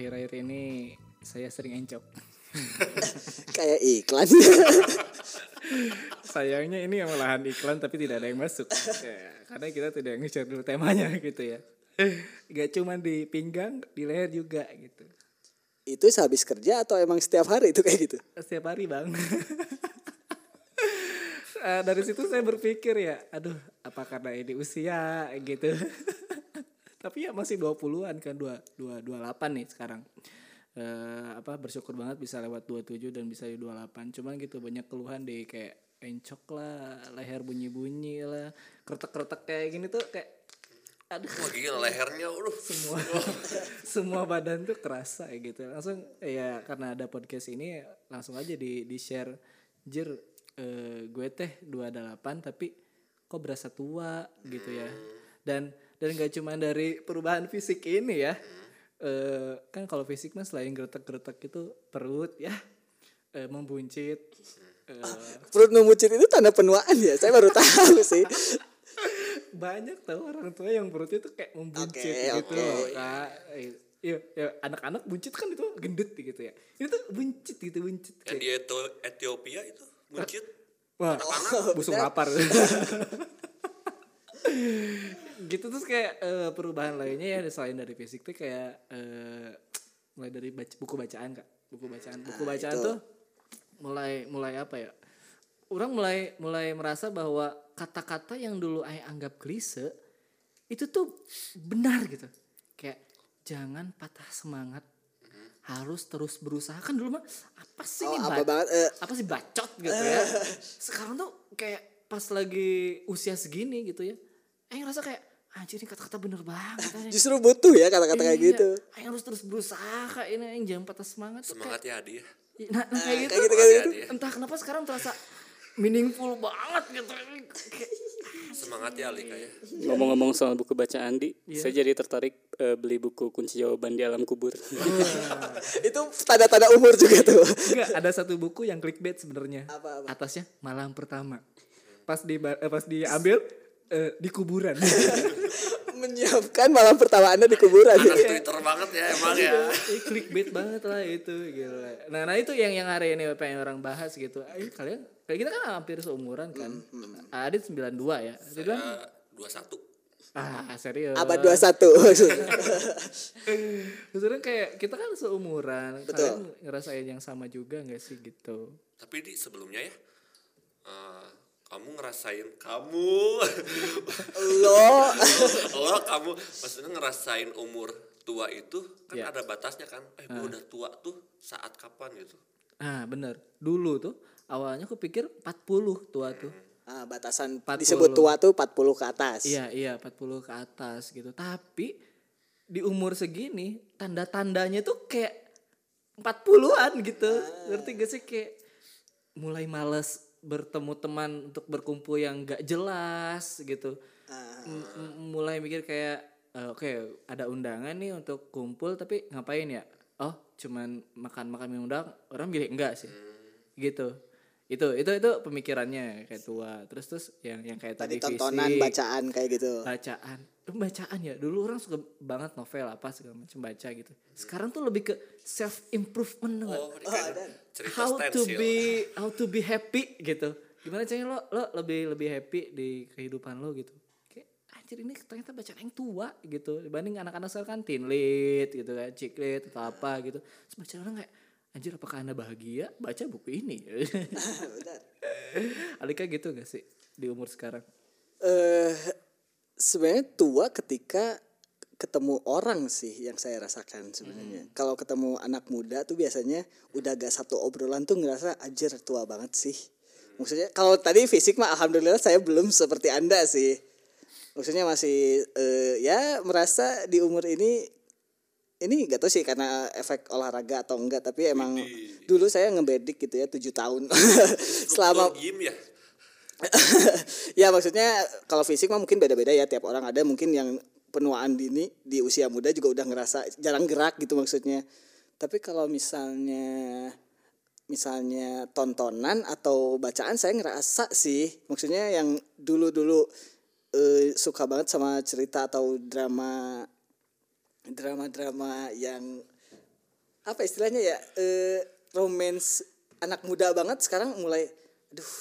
akhir-akhir ini saya sering encok. Kayak iklan. Sayangnya ini yang malahan iklan tapi tidak ada yang masuk. Ya, karena kita tidak nge-share dulu temanya gitu ya. Gak cuma di pinggang, di leher juga gitu. itu sehabis kerja atau emang setiap hari itu kayak gitu? Setiap hari bang. Eh, dari situ saya berpikir ya, aduh apa karena ini usia gitu. Tapi ya masih 20-an kan, 2, 2, 28 nih sekarang. Eh, apa bersyukur banget bisa lewat 27 dan bisa di 28. Cuman gitu banyak keluhan deh kayak encok lah, leher bunyi-bunyi lah, kretek-kretek kayak gini tuh kayak aduh Wah gila lehernya aduh. semua semua badan tuh kerasa ya gitu langsung ya karena ada podcast ini langsung aja di di share jir eh, gue teh 28 tapi kok berasa tua gitu ya dan dan gak cuma dari perubahan fisik ini ya eh, kan kalau fisik mas selain geretek-geretek itu perut ya eh, membuncit eh, Perut numucit itu tanda penuaan ya? Saya baru tahu sih. banyak tau orang tua yang perutnya tuh kayak membuncit Oke, gitu oke. loh kak iya ya, anak-anak buncit kan itu gendut gitu ya ini tuh buncit gitu buncit Yang kayak di Ethiopia itu buncit. wah Oh, busung lapar gitu terus kayak eh, perubahan lainnya ya selain dari fisik tuh kayak eh, mulai dari baca, buku bacaan kak. Buku bacaan. Buku bacaan itu. tuh mulai mulai apa ya? Orang mulai mulai merasa bahwa kata-kata yang dulu saya anggap klise itu tuh benar gitu. Kayak jangan patah semangat. Harus terus berusaha. Kan dulu mah apa sih Oh, ini apa banget, eh. apa sih bacot gitu ya? Sekarang tuh kayak pas lagi usia segini gitu ya eh ngerasa kayak anjir ini kata-kata bener banget anjing." Justru butuh ya kata-kata kayak Iya, gitu. Aing harus terus berusaha kayak ini yang jangan patah semangat tuh Semangat kayak, ya dia. nah, nah, kayak gitu, kayak gitu, kayak gitu. dia. entah kenapa sekarang terasa meaningful banget gitu Kayak, Semangat ya Alika ya. Ngomong-ngomong soal buku bacaan di, saya jadi tertarik eh, beli buku kunci jawaban di alam kubur. Itu tanda-tanda umur juga tuh. enggak ada satu buku yang clickbait sebenarnya Apa, apa? atasnya malam pertama pas di eh, pas diambil eh, di kuburan Menyiapkan malam pertama Anda di kuburan. Anak Twitter banget ya emang ya. Eh, clickbait banget lah itu gila. Nah, nah itu yang yang hari ini pengen orang bahas gitu. Eh, kalian kayak kita kan hampir seumuran kan. Adit 92 ya. Adit bilang, Dua satu. ah serius. Abad 21 maksudnya. Maksudnya kayak kita kan seumuran. Betul. Kalian ngerasain yang sama juga gak sih gitu? Tapi di sebelumnya ya. eh, kamu ngerasain kamu Lo oh kamu maksudnya ngerasain umur tua itu kan Ya. ada batasnya kan eh gue udah tua tuh saat kapan gitu Ah bener. Dulu tuh awalnya aku pikir 40 tua tuh. ah, batasan 40. disebut tua tuh 40 ke atas. Iya iya 40 ke atas gitu. Tapi di umur segini tanda-tandanya tuh kayak 40-an gitu. Ngerti gak sih kayak mulai males bertemu teman untuk berkumpul yang gak jelas gitu. M- mulai mikir kayak eh, oke ada undangan nih untuk kumpul tapi ngapain ya? Oh, cuman makan-makan minum doang. Orang bilang enggak sih. Gitu. Itu itu itu pemikirannya kayak tua. Terus terus yang yang kayak Tadi tadi, tontonan fisik, bacaan kayak gitu. bacaan. Bacaan ya? Dulu orang suka banget novel apa segala macam baca gitu. Sekarang tuh lebih ke self improvement oh ada. kayak cerita how to be how to be happy gitu. Gimana caranya lo lo lebih lebih happy di kehidupan lo gitu? Kayak anjir ini ternyata bacaan yang tua gitu. Dibanding anak-anak sekarang kan teen lit gitu kan chick lit atau apa gitu. Terus baca orang kayak anjir apakah anda bahagia baca buku ini. Alika gitu gak sih di umur sekarang Eh sebenarnya tua ketika ketemu orang sih yang saya rasakan sebenarnya. Kalau ketemu anak muda tuh biasanya udah gak satu obrolan tuh ngerasa anjir tua banget sih. Maksudnya kalau tadi fisik mah alhamdulillah saya belum seperti Anda sih. Maksudnya masih eh, ya merasa di umur ini ini gak tahu sih karena efek olahraga atau enggak tapi emang dulu saya ngebedik gitu ya tujuh tahun. Selama gym ya? Ya maksudnya kalau fisik mah mungkin beda-beda ya tiap orang. Ada mungkin yang penuaan dini di usia muda juga udah ngerasa jarang gerak gitu maksudnya. Tapi kalau misalnya misalnya tontonan atau bacaan saya ngerasa sih. Maksudnya yang dulu-dulu eh, suka banget sama cerita atau drama drama-drama yang apa istilahnya ya eh romance anak muda banget sekarang mulai aduh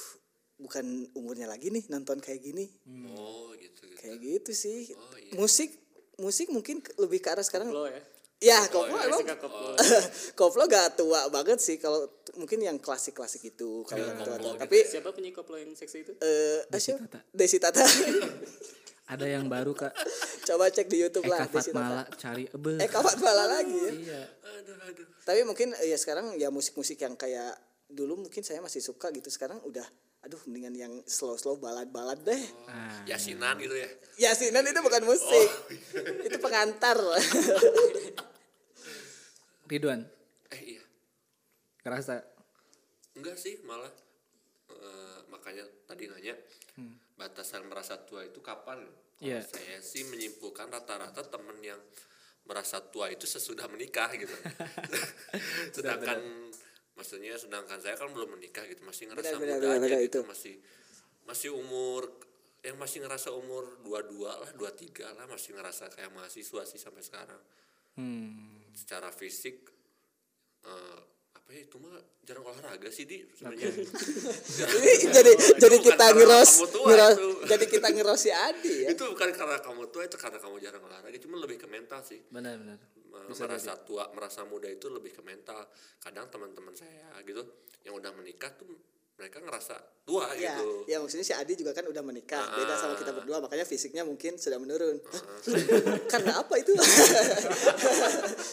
bukan umurnya lagi nih nonton kayak gini oh gitu gitu kayak gitu sih Oh, iya. musik musik mungkin lebih ke arah sekarang Lo ya. ya koplo iya, emang Suka koplo. koplo gak tua banget sih kalau mungkin yang klasik klasik itu kalau yang tua koplo gitu. tapi Siapa penyanyi koplo yang seksi itu? eh Desi siapa? Tata. Desi Tata Ada yang baru kak. coba cek di YouTube lah Eka Desi Tata Fatmala cari ebe. eh kapan malah lagi ya? Iya. aduh aduh. Tapi mungkin eh, ya sekarang ya musik-musik yang kayak dulu mungkin saya masih suka gitu sekarang udah aduh mendingan yang slow-slow balad-balad deh. Ah, yasinan gitu ya? Yasinan itu bukan musik. Itu pengantar. Ridwan, eh iya. Kerasa enggak sih malah Eh, makanya tadi nanya batasan merasa tua itu kapan? Kalau Iya. saya sih menyimpulkan rata-rata temen yang merasa tua itu sesudah menikah gitu. Sedangkan maksudnya sedangkan saya kan belum menikah gitu masih ngerasa Benar, muda benar, aja benar, gitu itu. masih masih umur yang masih ngerasa umur 22 lah 23 lah masih ngerasa kayak mahasiswa sih sampai sekarang. Hmm, secara fisik eh, apa ya itu mah jarang olahraga sih di sebenarnya. Ini jadi jadi kita ngeros, jadi kita ngeros si Adi ya? Itu bukan karena kamu tua itu karena kamu jarang olahraga cuma lebih ke mental sih. Benar-benar. Me- merasa tua merasa muda itu lebih ke mental. Kadang teman-teman saya gitu yang udah menikah tuh mereka ngerasa tua ya gitu. ya maksudnya si Adi juga kan udah menikah beda sama kita berdua makanya fisiknya mungkin sudah menurun. Karena apa itu?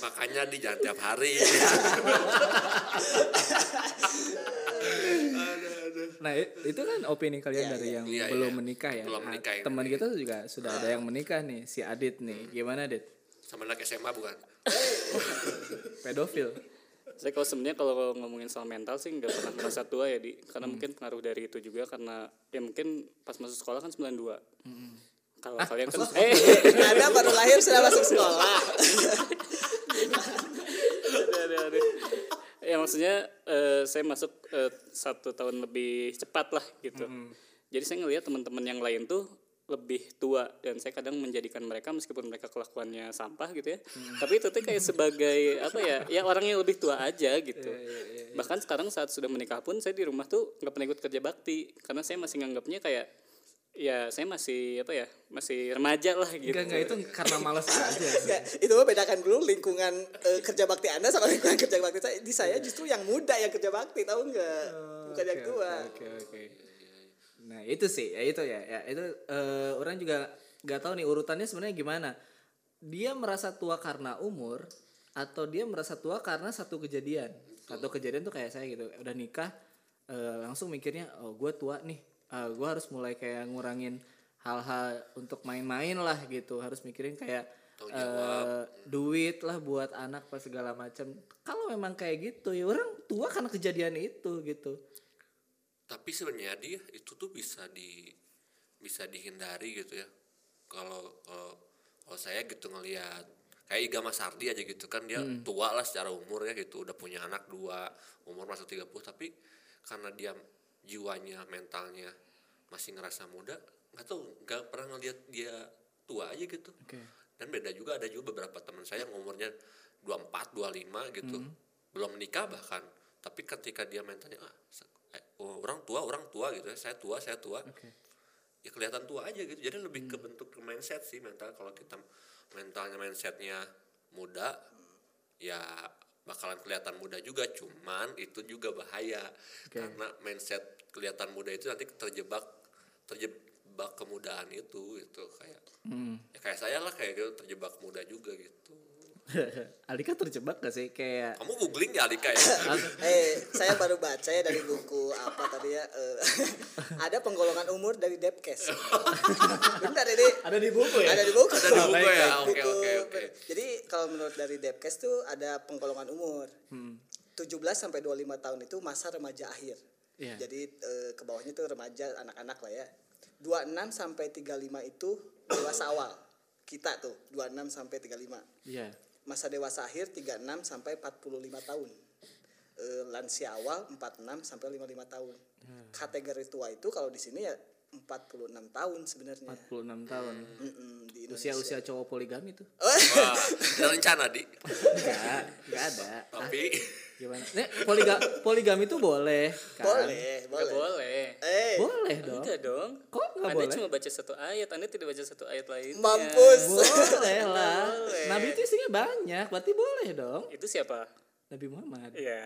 Makanya di jangan tiap hari Nah i- itu kan opini kalian Iya, dari iya. yang Iya, belum iya. menikah ya. Belum menikah yang teman kita juga sudah ada yang menikah nih, si Adit nih. Gimana Dit? sama anak SMA bukan Pedofil. Saya kalau sebenarnya kalau ngomongin soal mental sih nggak pernah merasa tua ya di karena mungkin pengaruh dari itu juga karena ya mungkin pas masuk sekolah kan 92. Kalau kalian kan eh ada baru lahir sudah masuk sekolah ada, ada, ada. Ya maksudnya eh, saya masuk eh, satu tahun lebih cepat lah gitu. Jadi saya ngelihat teman-teman yang lain tuh lebih tua dan saya kadang menjadikan mereka meskipun mereka kelakuannya sampah gitu ya. Tapi itu tuh kayak sebagai apa ya? Ya orang yang lebih tua aja gitu. Bahkan sekarang saat sudah menikah pun saya di rumah tuh nggak pernah ikut kerja bakti karena saya masih nganggapnya kayak ya saya masih apa ya? Masih remaja lah gitu. Enggak enggak itu karena malas aja. Ya, itu bedakan dulu lingkungan eh, kerja bakti anda sama lingkungan kerja bakti saya di saya justru yang muda yang kerja bakti tahu nggak bukan yang Oke, tua Oke oke. Nah itu sih, ya itu ya, ya itu eh, orang juga nggak tahu nih urutannya sebenarnya gimana. Dia merasa tua karena umur atau dia merasa tua karena satu kejadian. Satu kejadian tuh kayak saya gitu, udah nikah eh, langsung mikirnya, oh gue tua nih, eh, gue harus mulai kayak ngurangin hal-hal untuk main-main lah gitu, harus mikirin kayak eh, duit lah buat anak pas segala macam. Kalau memang kayak gitu ya orang tua karena kejadian itu gitu. tapi sebenarnya dia itu tuh bisa di bisa dihindari gitu ya. Kalau kalau saya gitu ngelihat kayak Iga Mas Ardi aja gitu kan dia tua lah secara umur ya gitu. Udah punya anak dua umur masuk 30 tapi karena dia jiwanya mentalnya masih ngerasa muda nggak tahu nggak pernah ngelihat dia tua aja gitu. Oke. dan beda juga ada juga beberapa teman saya yang umurnya 24 25 gitu. Belum menikah bahkan tapi ketika dia mentalnya ah eh, orang tua orang tua gitu ya saya tua saya tua. Oke. ya kelihatan tua aja gitu. Jadi lebih ke bentuk ke mindset sih mental. Kalau kita mentalnya mindsetnya muda ya bakalan kelihatan muda juga cuman itu juga bahaya. Karena mindset kelihatan muda itu nanti terjebak terjebak kemudaan itu itu kayak Hmm. ya kayak saya lah kayak gitu terjebak muda juga gitu. Alika terjebak gak sih? Kayak kamu googling ya Alika ya? Eh saya baru baca ya dari buku apa tadi ya eh, ada penggolongan umur dari Depkes bentar ini ada di buku ya? ada di buku. Ada di buku ya? oke oke oke. Jadi kalau menurut dari Depkes tuh ada penggolongan umur Hmm. 17 sampai 25 tahun itu masa remaja akhir Iya. jadi eh, ke bawahnya tuh remaja anak-anak lah ya 26 sampai 35 itu dewasa awal kita tuh 26 sampai 35 Iya. masa dewasa akhir 36 sampai 45 tahun. E, lansia awal 46 sampai 55 tahun. Kategori tua itu kalau di sini ya 46 tahun sebenarnya 46 tahun. Mm-mm, di Indonesia Usia-usia cowok poligami tuh. Wah, ada rencana di. Enggak, enggak ada. Tapi Gimana? Nih, poliga poligami tuh boleh kan? boleh boleh boleh eh Boleh dong. enggak dong Kok nggak anda boleh? cuma baca satu ayat anda tidak baca satu ayat lainnya mampus Boleh lah. Boleh. Nabi itu isinya banyak, berarti boleh dong. itu siapa Nabi Muhammad. ya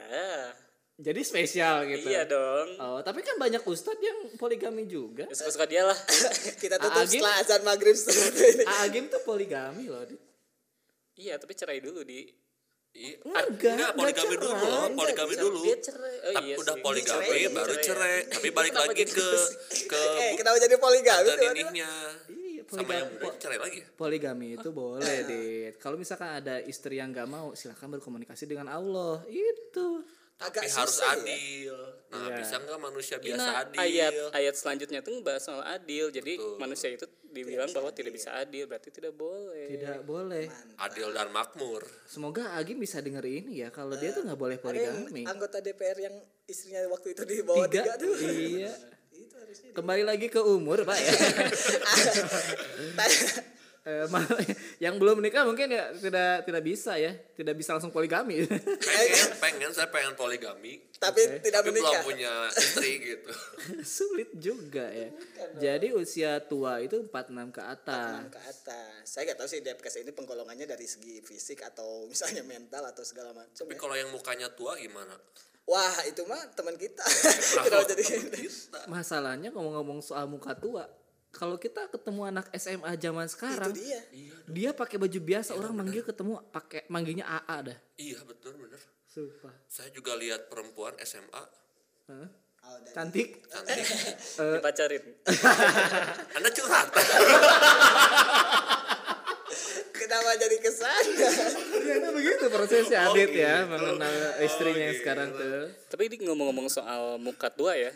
Jadi spesial gitu. iya dong Oh, tapi kan banyak ustadz yang poligami juga. ya, suka-suka dia lah kita tutup Agim? setelah azan maghrib Agim tuh poligami loh. Dit. iya tapi cerai dulu di Iya, Enggak, enggak, enggak poligami cerai. dulu, loh, poligami Enggak, dulu. dia cerai oh Tapi iya udah sih. poligami Cerai, baru cerai. cerai, tapi balik Kenapa lagi gitu ke ke eh kenapa jadi poligami ininya. Iya, Sama yang poligami. muda cerai lagi. Poligami itu boleh, Dit. Kalau misalkan ada istri yang nggak mau, silakan berkomunikasi dengan Allah. Itu. Tapi Agak harus susah ya. adil. Nah, Iya. bisa nggak manusia biasa Nah, adil? ayat ayat selanjutnya tuh bahas soal adil jadi Betul. manusia itu dibilang bahwa tidak bisa adil berarti tidak boleh Tidak boleh. Adil dan makmur. Semoga Agim bisa denger ini ya. Kalau dia tuh nggak boleh poligami. anggota DPR yang istrinya waktu itu di bawah Tiga. tiga, tuh Iya. itu harusnya Kembali lagi ke umur, Pak ya. Eh, yang belum menikah mungkin ya tidak tidak bisa ya, tidak bisa langsung poligami. Pengen, pengen saya pengen poligami. tapi tidak Tapi belum menikah punya istri gitu. Sulit juga ya. Jadi usia tua itu 46 ke atas. ke atas saya nggak tahu sih DPKS ini penggolongannya dari segi fisik atau misalnya mental atau segala macam Tapi ya. kalau yang mukanya tua gimana? wah itu mah teman kita kenapa jadi Kita. Masalahnya ngomong-ngomong soal muka tua, kalau kita ketemu anak SMA zaman sekarang, itu dia dia pakai baju biasa, orang manggil ketemu pakai manggilnya AA dah. Iya betul bener. Sumpah. Saya juga lihat perempuan SMA Hah? Oh, Cantik. cantik. dipacarin Anda curhat. kenapa jadi ke sana Ternyata begitu prosesnya Adit ya mengenal istrinya yang sekarang tuh. tapi ini ngomong-ngomong soal muka tua ya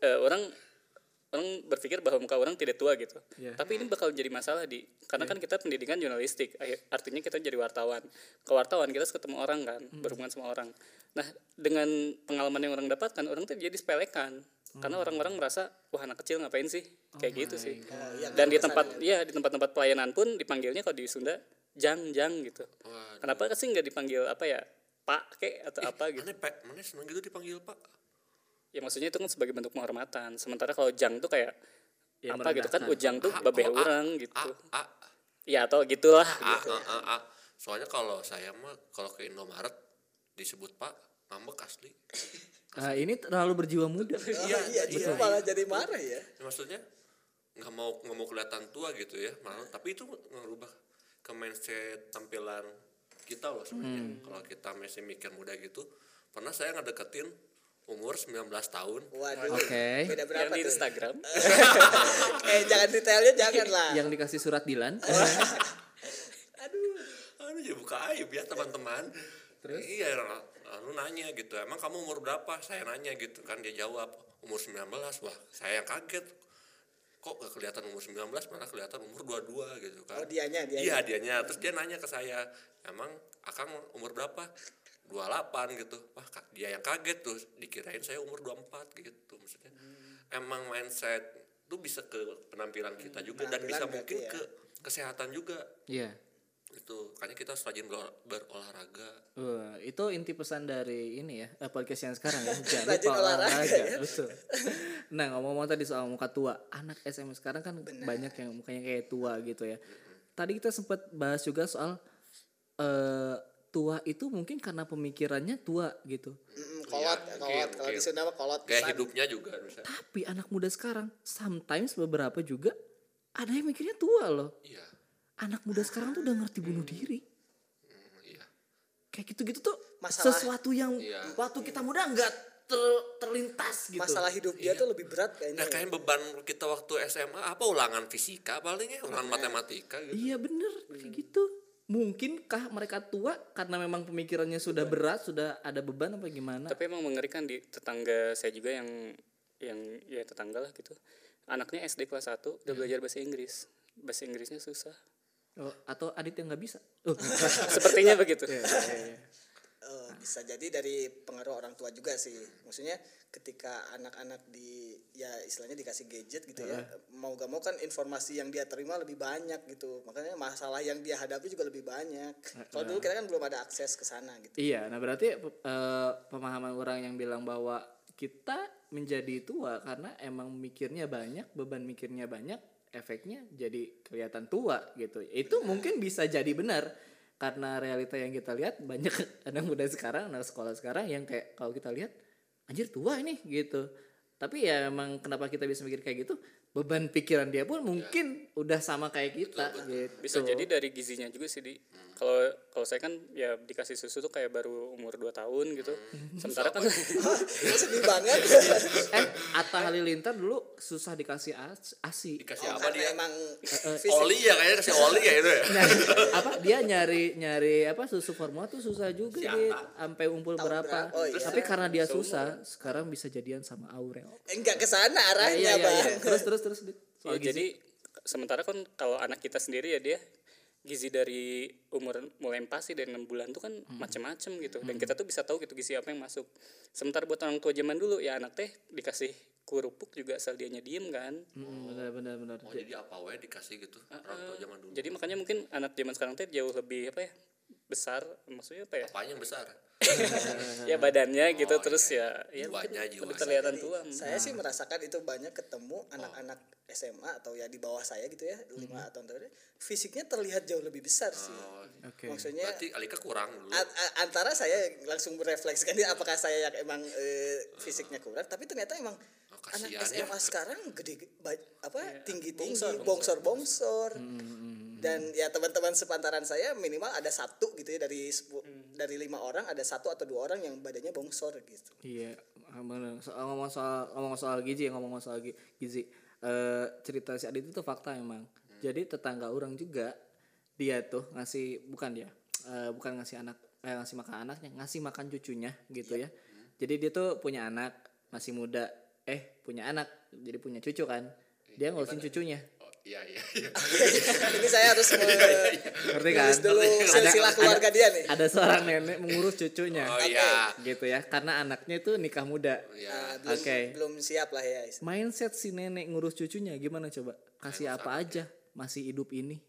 eh, orang orang berpikir bahwa muka orang tidak tua gitu. Iya. tapi ini bakal jadi masalah di karena kan kita pendidikan jurnalistik artinya kita jadi wartawan. Ke wartawan kita ketemu orang kan berhubungan sama orang. Nah dengan pengalaman yang orang dapatkan orang tuh jadi sepelekan. Karena orang-orang merasa wah anak kecil ngapain sih? Kayak gitu sih. Dan di tempat ya. di tempat-tempat pelayanan pun dipanggilnya kalau di Sunda jang jang gitu. Waduh. kenapa sih nggak dipanggil apa ya pak kek atau apa gitu? Mana pak, mana seneng gitu dipanggil pak. Ya maksudnya itu kan sebagai bentuk penghormatan. Sementara kalau jang tuh kayak Ya, apa gitu kan? ujang tuh A, babeh A, orang gitu. A, A, ya atau gitulah A, A, A, A. Soalnya kalau saya mah kalau ke Indomaret disebut pak ngambek asli. Nah, ini terlalu berjiwa muda. Oh, iya, justru malah jadi marah ya. Ya, maksudnya nggak mau nggak mau kelihatan tua gitu ya malah. Tapi itu ngerubah ke mindset tampilan kita loh sebenarnya. Kalau kita masih mikir muda gitu pernah saya ngedeketin umur 19 tahun. Waduh Oke. beda yang berapa di tuh? Instagram. Eh jangan detailnya jangan lah Yang dikasih surat Dilan. aduh. Aduh ya buka aib ya teman-teman. Terus? Iya lalu nanya gitu emang kamu umur berapa? Saya nanya gitu kan dia jawab umur 19 wah saya yang kaget. Kok gak kelihatan umur 19 malah kelihatan umur 22 gitu kan. Oh dianya dianya. Iya dianya. Terus dia nanya ke saya emang akang umur berapa 28 gitu wah dia yang kaget tuh dikirain saya umur 24 gitu maksudnya emang mindset tuh bisa ke penampilan kita juga dan penampilan bisa berarti mungkin ya. ke kesehatan juga Iya. itu makanya kita harus rajin ber- berolahraga Wah, itu inti pesan dari ini ya, eh, podcast yang sekarang ya. Jangan Rajin lupa olahraga, olahraga. ya. Betul. Nah, ngomong-ngomong tadi soal muka tua, anak SMA sekarang kan banyak yang mukanya kayak tua gitu ya. Tadi kita sempat bahas juga soal eh tua itu mungkin karena pemikirannya tua gitu. Mm, kolot Iya, kolot kalau di. Sunda mah kolot pisan. hidupnya juga bisa Tapi anak muda sekarang sometimes beberapa juga ada yang mikirnya tua loh. iya Anak muda sekarang tuh udah ngerti bunuh diri. Hmm, iya Kayak gitu-gitu tuh Masalah- sesuatu yang Iya. waktu kita muda nggak ter- terlintas gitu. masalah hidup dia tuh lebih berat kayaknya nah kayak beban kita waktu SMA apa ulangan fisika paling ya ulangan matematika gitu Iya bener kayak gitu. Mungkinkah mereka tua karena memang pemikirannya sudah berat, sudah ada beban apa gimana? tapi emang mengerikan di tetangga saya juga yang yang ya tetangga lah gitu anaknya SD kelas 1 udah belajar bahasa Inggris bahasa Inggrisnya susah Oh, atau adit yang nggak bisa? Oh, sepertinya begitu iya, iya, iya. Eh, bisa jadi dari pengaruh orang tua juga sih maksudnya ketika anak-anak di ya istilahnya dikasih gadget gitu ya. Mau gak mau kan informasi yang dia terima lebih banyak gitu. Makanya masalah yang dia hadapi juga lebih banyak. Kalau dulu kita kan belum ada akses ke sana gitu. Iya, nah berarti eh, pemahaman orang yang bilang bahwa kita menjadi tua karena emang mikirnya banyak, beban mikirnya banyak, efeknya jadi kelihatan tua gitu. Itu mungkin bisa jadi benar. Karena realita yang kita lihat banyak anak muda sekarang, anak sekolah sekarang yang kayak kalau kita lihat anjir tua ini gitu. Tapi ya emang kenapa kita bisa mikir kayak gitu? Beban pikiran dia pun mungkin udah sama kayak kita gitu. bisa jadi dari gizinya juga sih di. Kalau kalau saya kan ya dikasih susu tuh kayak baru umur 2 tahun gitu. Sementara kan sedih banget? Eh Atta Halilintar dulu susah dikasih as- asi. Dikasih Oh, apa dia? emang oli ya kayaknya kasih oli ya itu ya? Nyari, apa dia nyari nyari apa susu formula tuh susah juga dia sampai umpul berapa. berapa? Oh, iya. tapi karena dia susah sekarang bisa jadian sama Aurel enggak ke sana arahnya iya, iya, bang. Iya. terus terus terus. Ya, gizi. jadi sementara kan kalau anak kita sendiri ya dia gizi dari umur mulai pasti dari enam bulan tuh kan macam-macam gitu. Dan kita tuh bisa tahu gitu gizi apa yang masuk. Sementara buat orang tua zaman dulu ya anak teh dikasih kerupuk juga asal dianya diem kan. Hmm, benar benar benar. Oh jadi apa wae dikasih gitu orang tua zaman dulu? Jadi makanya mungkin anak zaman sekarang teh jauh lebih apa ya besar. Maksudnya apa ya? Apanya yang besar ya badannya gitu terus ya ya jiwa lebih kelihatan tua. Saya sih merasakan itu banyak ketemu anak-anak SMA atau ya di bawah saya gitu ya lima tahun terakhir fisiknya terlihat jauh lebih besar sih. Oke. Maksudnya berarti Alika kurang dulu. A- a- antara saya langsung merefleksikan ini apakah saya yang emang eh, fisiknya kurang tapi ternyata emang Oh, anak kasihan ya. SMA sekarang gede ba- apa tinggi tinggi bongsor, bongsor bongsor dan ya teman-teman sepantaran saya minimal ada satu gitu ya dari dari lima orang ada satu atau dua orang yang badannya bongsor gitu. Iya benar soal ngomong soal ngomong soal gizi ngomong soal gi- gizi. Eh cerita si Adit itu fakta emang. Jadi tetangga orang juga dia tuh ngasih bukan dia eh, bukan ngasih anak eh, ngasih makan anaknya ngasih makan cucunya gitu ya. Jadi dia tuh punya anak masih muda eh punya anak jadi punya cucu kan. Dia ngurusin cucunya iya iya iya. Ini saya harus me- ngerti kan? dulu silsilah keluarga dia nih. ada seorang nenek mengurus cucunya. Oh iya. Gitu ya karena anaknya itu nikah muda. Iya. Nah, belum Oke. belum siap lah ya mindset si nenek ngurus cucunya gimana coba? Kasih apa aja masih hidup ini?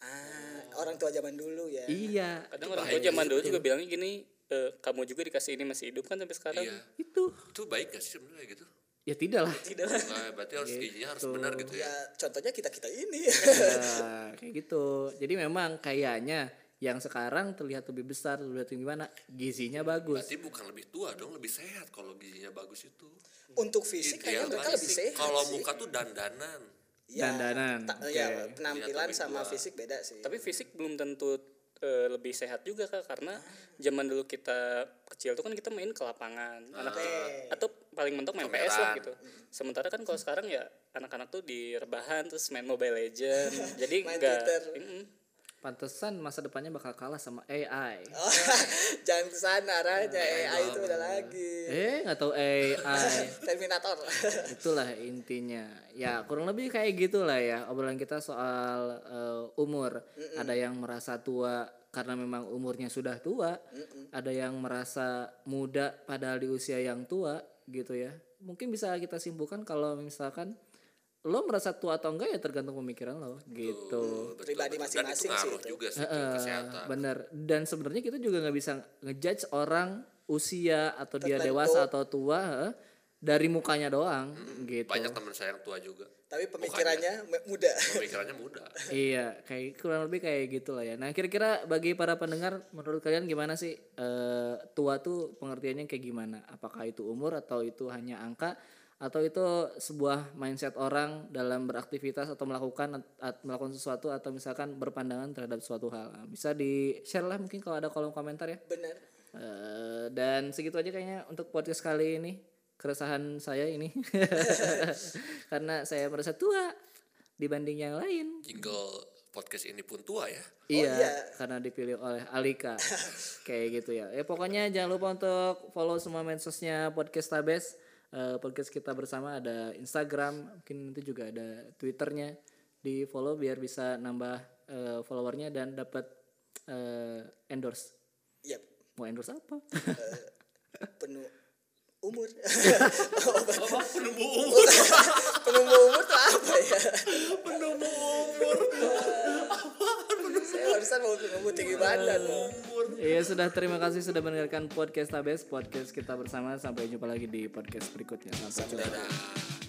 Ah orang tua zaman dulu ya. Iya. Kadang orang tua zaman dulu juga bilangnya gini "Eh, kamu juga dikasih ini masih hidup kan sampai sekarang? Iya. Itu. Itu baik gak sih sebenarnya gitu ya tidak lah tidak lah nah, berarti harus gizinya harus benar gitu ya? Ya contohnya kita kita ini. Ya, kayak gitu. Jadi memang kayaknya yang sekarang terlihat lebih besar terlihat gimana gizinya bagus. Berarti bukan lebih tua dong lebih sehat kalau gizinya bagus itu. Untuk fisik kayaknya mereka lebih sehat kalau muka tuh dandanan. Ya, Dandanan, ta- oke. ya penampilan Iya, sama tapi fisik beda sih. Tapi fisik belum tentu eh, lebih sehat juga kak karena zaman dulu kita kecil tuh kan kita main ke lapangan anak atau paling mentok main PS lah gitu. Sementara kan kalau sekarang ya anak-anak tuh di rebahan terus main Mobile Legend jadi enggak. Pantesan masa depannya bakal kalah sama AI Oh, jangan ke sana arahnya AI itu udah lagi. Eh nggak tahu AI Terminator. Itulah intinya. Ya kurang lebih kayak gitulah ya obrolan kita soal eh, umur. Ada yang merasa tua karena memang umurnya sudah tua. Ada yang merasa muda padahal di usia yang tua gitu ya. Mungkin bisa kita simpulkan kalau misalkan lo merasa tua atau enggak ya tergantung pemikiran lo gitu. Betul, Pribadi masing-masing sih itu. juga sih kesehatan. bener. Dan sebenarnya kita juga nggak bisa ngejudge orang usia atau dia Tertentu. dewasa atau tua eh, dari mukanya doang gitu. Banyak teman saya yang tua juga. Tapi pemikirannya me- muda. Pemikirannya muda. Iya, kayak kurang lebih kayak gitu lah ya. Nah, kira-kira bagi para pendengar, menurut kalian gimana sih eh, tua tuh pengertiannya kayak gimana? Apakah itu umur atau itu hanya angka atau itu sebuah mindset orang dalam beraktivitas atau melakukan at- melakukan sesuatu atau misalkan berpandangan terhadap suatu hal? Nah, Bisa di share lah mungkin kalau ada kolom komentar ya. benar Eh, dan segitu aja kayaknya untuk podcast kali ini keresahan saya ini karena saya merasa tua dibanding yang lain. jingle podcast ini pun tua ya iya, iya. karena dipilih oleh Alika. Kayak gitu ya. Ya pokoknya jangan lupa untuk follow semua medsosnya podcast Tabes. Eh, podcast kita bersama ada Instagram, mungkin nanti juga ada Twitternya. Di follow biar bisa nambah eh, followernya dan dapat eh, endorse. Yap. Mau endorse apa? penuh umur Oh, penumbuh umur. penumbuh umur tuh apa ya penumbuh umur. Barusan mau penumbuh tinggi badan loh Iya sudah. Terima kasih sudah mendengarkan podcast Tabes. Podcast kita bersama. Sampai jumpa lagi di podcast berikutnya. Sampai jumpa. Dadah.